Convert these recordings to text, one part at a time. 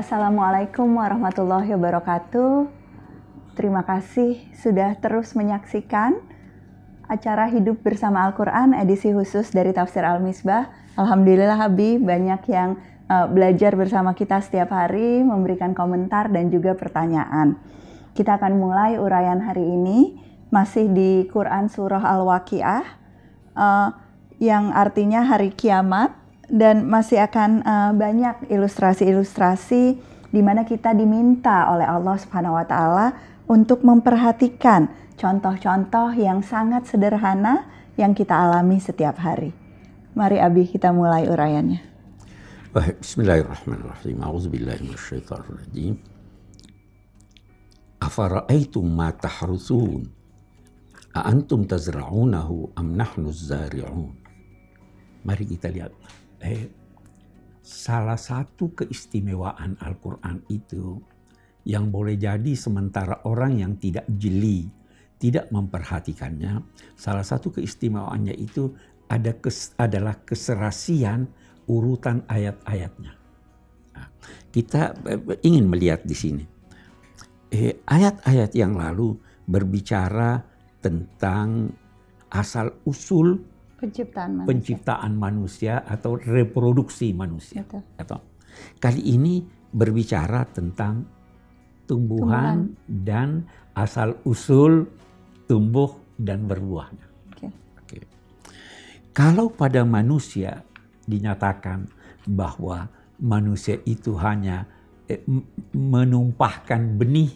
Assalamualaikum warahmatullahi wabarakatuh. Terima kasih sudah terus menyaksikan acara Hidup Bersama Al-Quran edisi khusus dari Tafsir Al-Misbah. Alhamdulillah Habib banyak yang uh, belajar bersama kita setiap hari, memberikan komentar dan juga pertanyaan. Kita akan mulai uraian hari ini masih di Quran Surah Al-Waqiah uh, yang artinya hari kiamat dan masih akan uh, banyak ilustrasi-ilustrasi di mana kita diminta oleh Allah Subhanahu wa taala untuk memperhatikan contoh-contoh yang sangat sederhana yang kita alami setiap hari. Mari Abi kita mulai uraiannya. Bismillahirrahmanirrahim. A'udzubillahi minasyaitonirrajim. Afara'aitum ma tahrusun? A'antum tazra'unahu am nahnu zari'un? Mari kita lihat eh, salah satu keistimewaan Al-Quran itu yang boleh jadi sementara orang yang tidak jeli, tidak memperhatikannya, salah satu keistimewaannya itu ada kes, adalah keserasian urutan ayat-ayatnya. Nah, kita eh, ingin melihat di sini. Eh, ayat-ayat yang lalu berbicara tentang asal usul penciptaan manusia, penciptaan manusia atau reproduksi manusia. Betul. Atau kali ini berbicara tentang tumbuhan, tumbuhan. dan asal usul tumbuh dan berbuahnya. Okay. Okay. Kalau pada manusia dinyatakan bahwa manusia itu hanya eh, menumpahkan benih,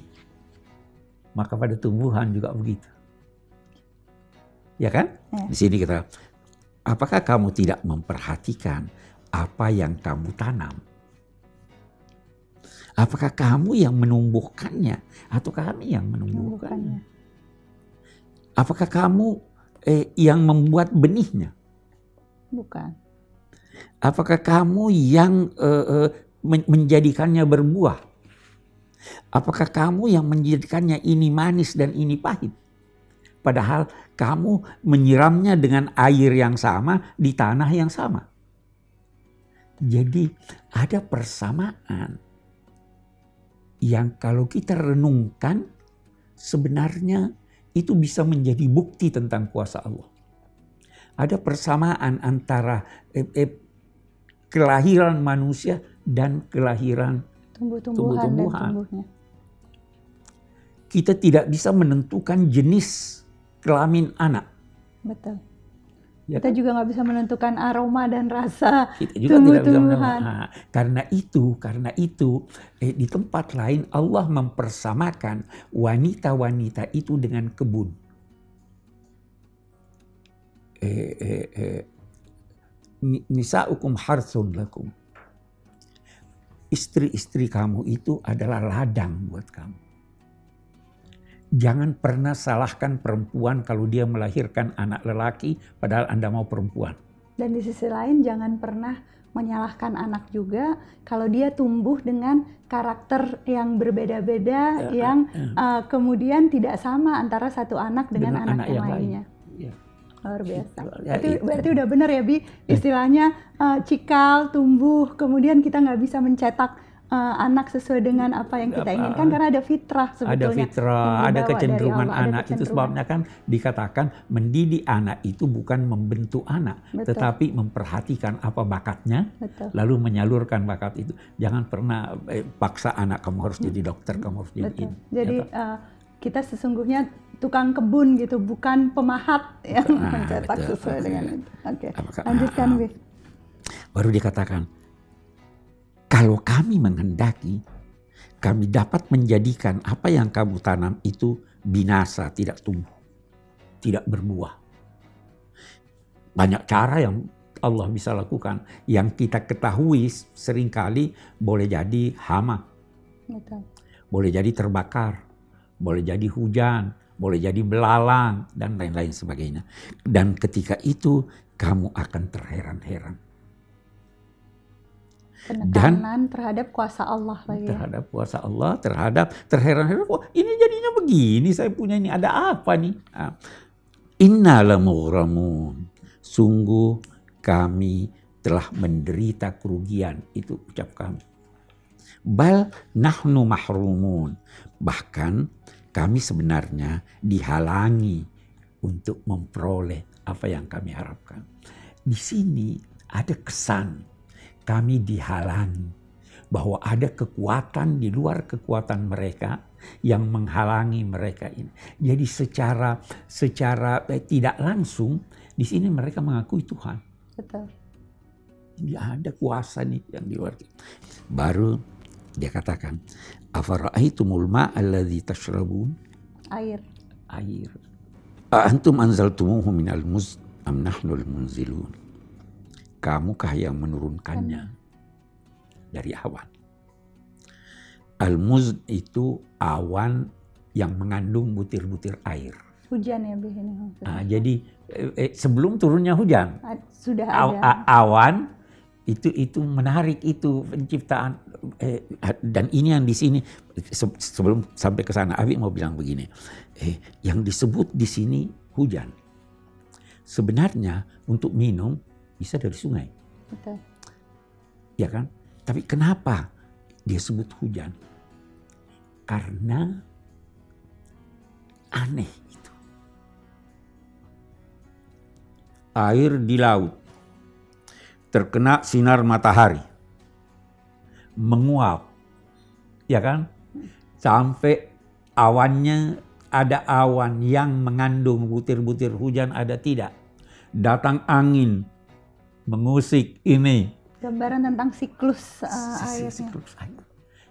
maka pada tumbuhan juga begitu. Ya kan? Ya. Di sini kita Apakah kamu tidak memperhatikan apa yang kamu tanam? Apakah kamu yang menumbuhkannya atau kami yang menumbuhkannya? Apakah kamu eh, yang membuat benihnya? Bukan. Apakah kamu yang eh, eh, menjadikannya berbuah? Apakah kamu yang menjadikannya ini manis dan ini pahit? Padahal kamu menyiramnya dengan air yang sama di tanah yang sama. Jadi ada persamaan yang kalau kita renungkan sebenarnya itu bisa menjadi bukti tentang kuasa Allah. Ada persamaan antara eh, eh, kelahiran manusia dan kelahiran tumbuh-tumbuhan. Tumbuh Kita tidak bisa menentukan jenis kelamin anak. Betul. Ya kita kan? juga nggak bisa menentukan aroma dan rasa kita juga tidak bisa menentukan. Nah, karena itu, karena itu eh, di tempat lain Allah mempersamakan wanita-wanita itu dengan kebun. Eh, eh, eh, nisaukum harsun lakum. Istri-istri kamu itu adalah ladang buat kamu jangan pernah salahkan perempuan kalau dia melahirkan anak lelaki padahal Anda mau perempuan. Dan di sisi lain jangan pernah menyalahkan anak juga kalau dia tumbuh dengan karakter yang berbeda-beda ya, yang ya. Uh, kemudian tidak sama antara satu anak dengan, dengan anak, anak yang, yang lainnya. Ya. Luar biasa. Ya, berarti, berarti udah benar ya Bi, istilahnya uh, cikal tumbuh kemudian kita nggak bisa mencetak uh, anak sesuai dengan apa yang kita inginkan karena ada fitrah sebetulnya. Ada fitrah, ada kecenderungan Allah, anak. Ada kecenderungan. Itu sebabnya kan dikatakan mendidik anak itu bukan membentuk anak, Betul. tetapi memperhatikan apa bakatnya, Betul. lalu menyalurkan bakat itu. Jangan pernah eh, paksa anak kamu harus jadi dokter, kamu harus jadi Betul. ini. Jadi ya, uh, kita sesungguhnya tukang kebun gitu, bukan pemahat yang nah, mencetak betul. sesuai dengan itu. Oke, okay. lanjutkan, Bi. Baru dikatakan, kalau kami menghendaki, kami dapat menjadikan apa yang kamu tanam itu binasa, tidak tumbuh, tidak berbuah. Banyak cara yang Allah bisa lakukan. Yang kita ketahui sering kali boleh jadi hama. Betul. Boleh jadi terbakar. Boleh jadi hujan. Boleh jadi belalang. Dan lain-lain sebagainya. Dan ketika itu kamu akan terheran-heran penekanan dan terhadap kuasa Allah lagi. Ya? Terhadap kuasa Allah, terhadap terheran-heran, wah ini jadinya begini, saya punya ini ada apa nih? Ah. Inna lamughramun. Sungguh kami telah menderita kerugian. Itu ucap kami. Bal nahnu mahrumun. Bahkan kami sebenarnya dihalangi untuk memperoleh apa yang kami harapkan. Di sini ada kesan kami dihalangi bahwa ada kekuatan di luar kekuatan mereka yang menghalangi mereka ini. Jadi secara secara eh, tidak langsung di sini mereka mengakui Tuhan. Betul. Dia ada kuasa nih yang di luar. Baru dia katakan, "Afara'aitumul ma'alladzi tashrabun?" Air. Air. Antum anzaltumuhu minal muz am nahnul munzilun. Kamukah yang menurunkannya dari awan? Al-muz itu awan yang mengandung butir-butir air. Hujan ya, Bi, ini Nah, jadi eh, eh, sebelum turunnya hujan, sudah aw, ada. awan itu itu menarik itu penciptaan eh, dan ini yang di sini se- sebelum sampai ke sana Abi mau bilang begini, eh, yang disebut di sini hujan sebenarnya untuk minum bisa dari sungai, Betul. ya kan? Tapi kenapa dia sebut hujan? Karena aneh itu. Air di laut terkena sinar matahari menguap, ya kan? Sampai awannya ada awan yang mengandung butir-butir hujan ada tidak. Datang angin mengusik ini Gambaran tentang siklus uh, airnya. siklus air.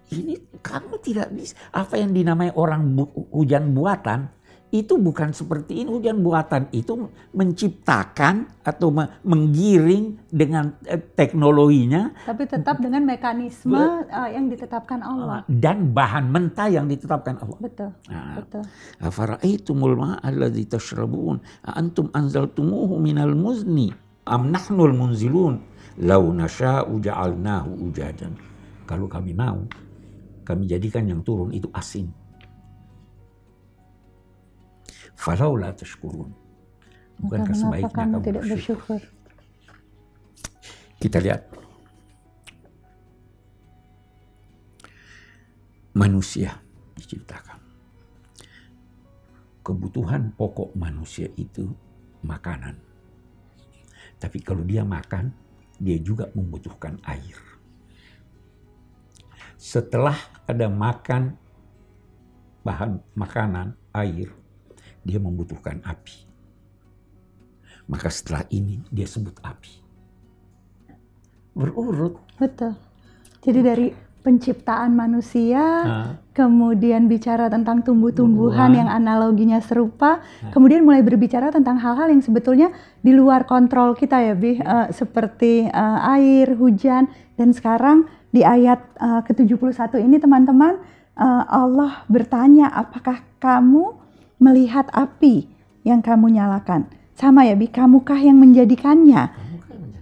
Ini kamu tidak bisa apa yang dinamai orang bu- hujan buatan itu bukan seperti ini hujan buatan itu menciptakan atau me- menggiring dengan eh, teknologinya Tapi tetap dengan mekanisme uh, yang ditetapkan Allah. dan bahan mentah yang ditetapkan Allah. Betul. Nah, Betul. Afara'aitumul ma'alladzi tashrabun antum anzaltumuhu minal muzni am nahnul munzilun law nasya'u ja'alnahu ujadan. Kalau kami mau, kami jadikan yang turun itu asin. Falau la tashkurun. Bukankah sebaiknya kamu kamu tidak bersyukur? Kita lihat. Manusia diciptakan. Kebutuhan pokok manusia itu makanan. Tapi kalau dia makan, dia juga membutuhkan air. Setelah ada makan bahan makanan, air, dia membutuhkan api. Maka setelah ini dia sebut api berurut. Betul. Jadi dari penciptaan manusia, Nah, kemudian bicara tentang tumbuh-tumbuhan Tumbuhan. yang analoginya serupa, kemudian mulai berbicara tentang hal-hal yang sebetulnya di luar kontrol kita ya, Bi, Eh, seperti eh, air, hujan, dan sekarang di ayat eh, ke-71 ini teman-teman, eh, Allah bertanya, apakah kamu melihat api yang kamu nyalakan? Sama ya, Bi, kamukah yang menjadikannya?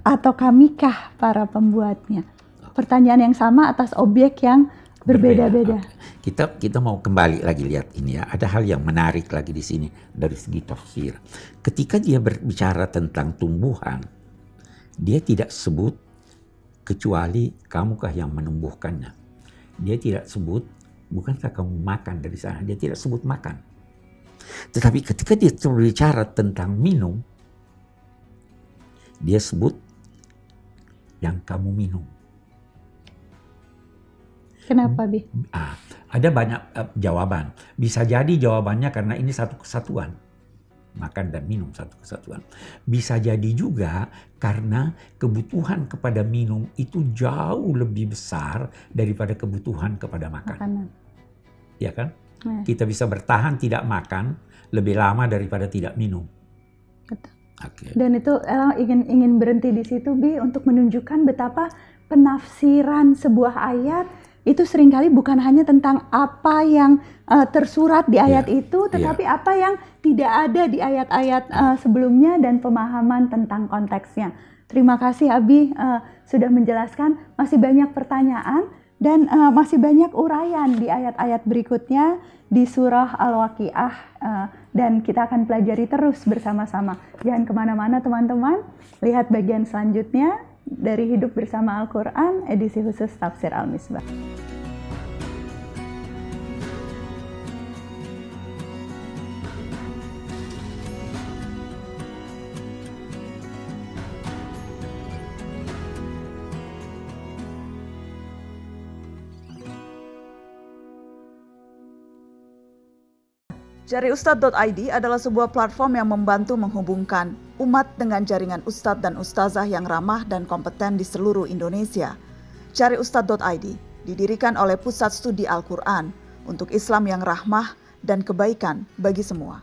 Atau kamikah para pembuatnya? Pertanyaan yang sama atas objek yang berbeda-beda. Kita kita mau kembali lagi lihat ini ya. Ada hal yang menarik lagi di sini dari segi tafsir. Ketika dia berbicara tentang tumbuhan, dia tidak sebut kecuali kamukah yang menumbuhkannya. Dia tidak sebut bukankah kamu makan dari sana. Dia tidak sebut makan. Tetapi ketika dia berbicara tentang minum, dia sebut yang kamu minum. Kenapa, Bi? Ah, ada banyak eh, jawaban. Bisa jadi jawabannya karena ini satu kesatuan. Makan dan minum satu kesatuan. Bisa jadi juga karena kebutuhan kepada minum itu jauh lebih besar daripada kebutuhan kepada makan. Makanan. Ya kan? Nah, Kita bisa bertahan tidak makan lebih lama daripada tidak minum. betul. Oke. Dan itu Ella ingin ingin berhenti di situ, Bi, untuk menunjukkan betapa penafsiran sebuah ayat itu sering kali bukan hanya tentang apa yang uh, tersurat di ayat Iya, itu, tetapi apa yang tidak ada di ayat-ayat uh, sebelumnya dan pemahaman tentang konteksnya. Terima kasih Abi uh, sudah menjelaskan. Masih banyak pertanyaan dan uh, masih banyak uraian di ayat-ayat berikutnya di surah Al-Waqiah uh, dan kita akan pelajari terus bersama-sama. Jangan ke mana-mana teman-teman, lihat bagian selanjutnya dari Hidup Bersama Al-Quran edisi khusus Tafsir Al-Misbah. Jariustad.id adalah sebuah platform yang membantu menghubungkan umat dengan jaringan ustadz dan ustazah yang ramah dan kompeten di seluruh Indonesia. Jariustad.id didirikan oleh Pusat Studi Al-Quran untuk Islam yang rahmah dan kebaikan bagi semua.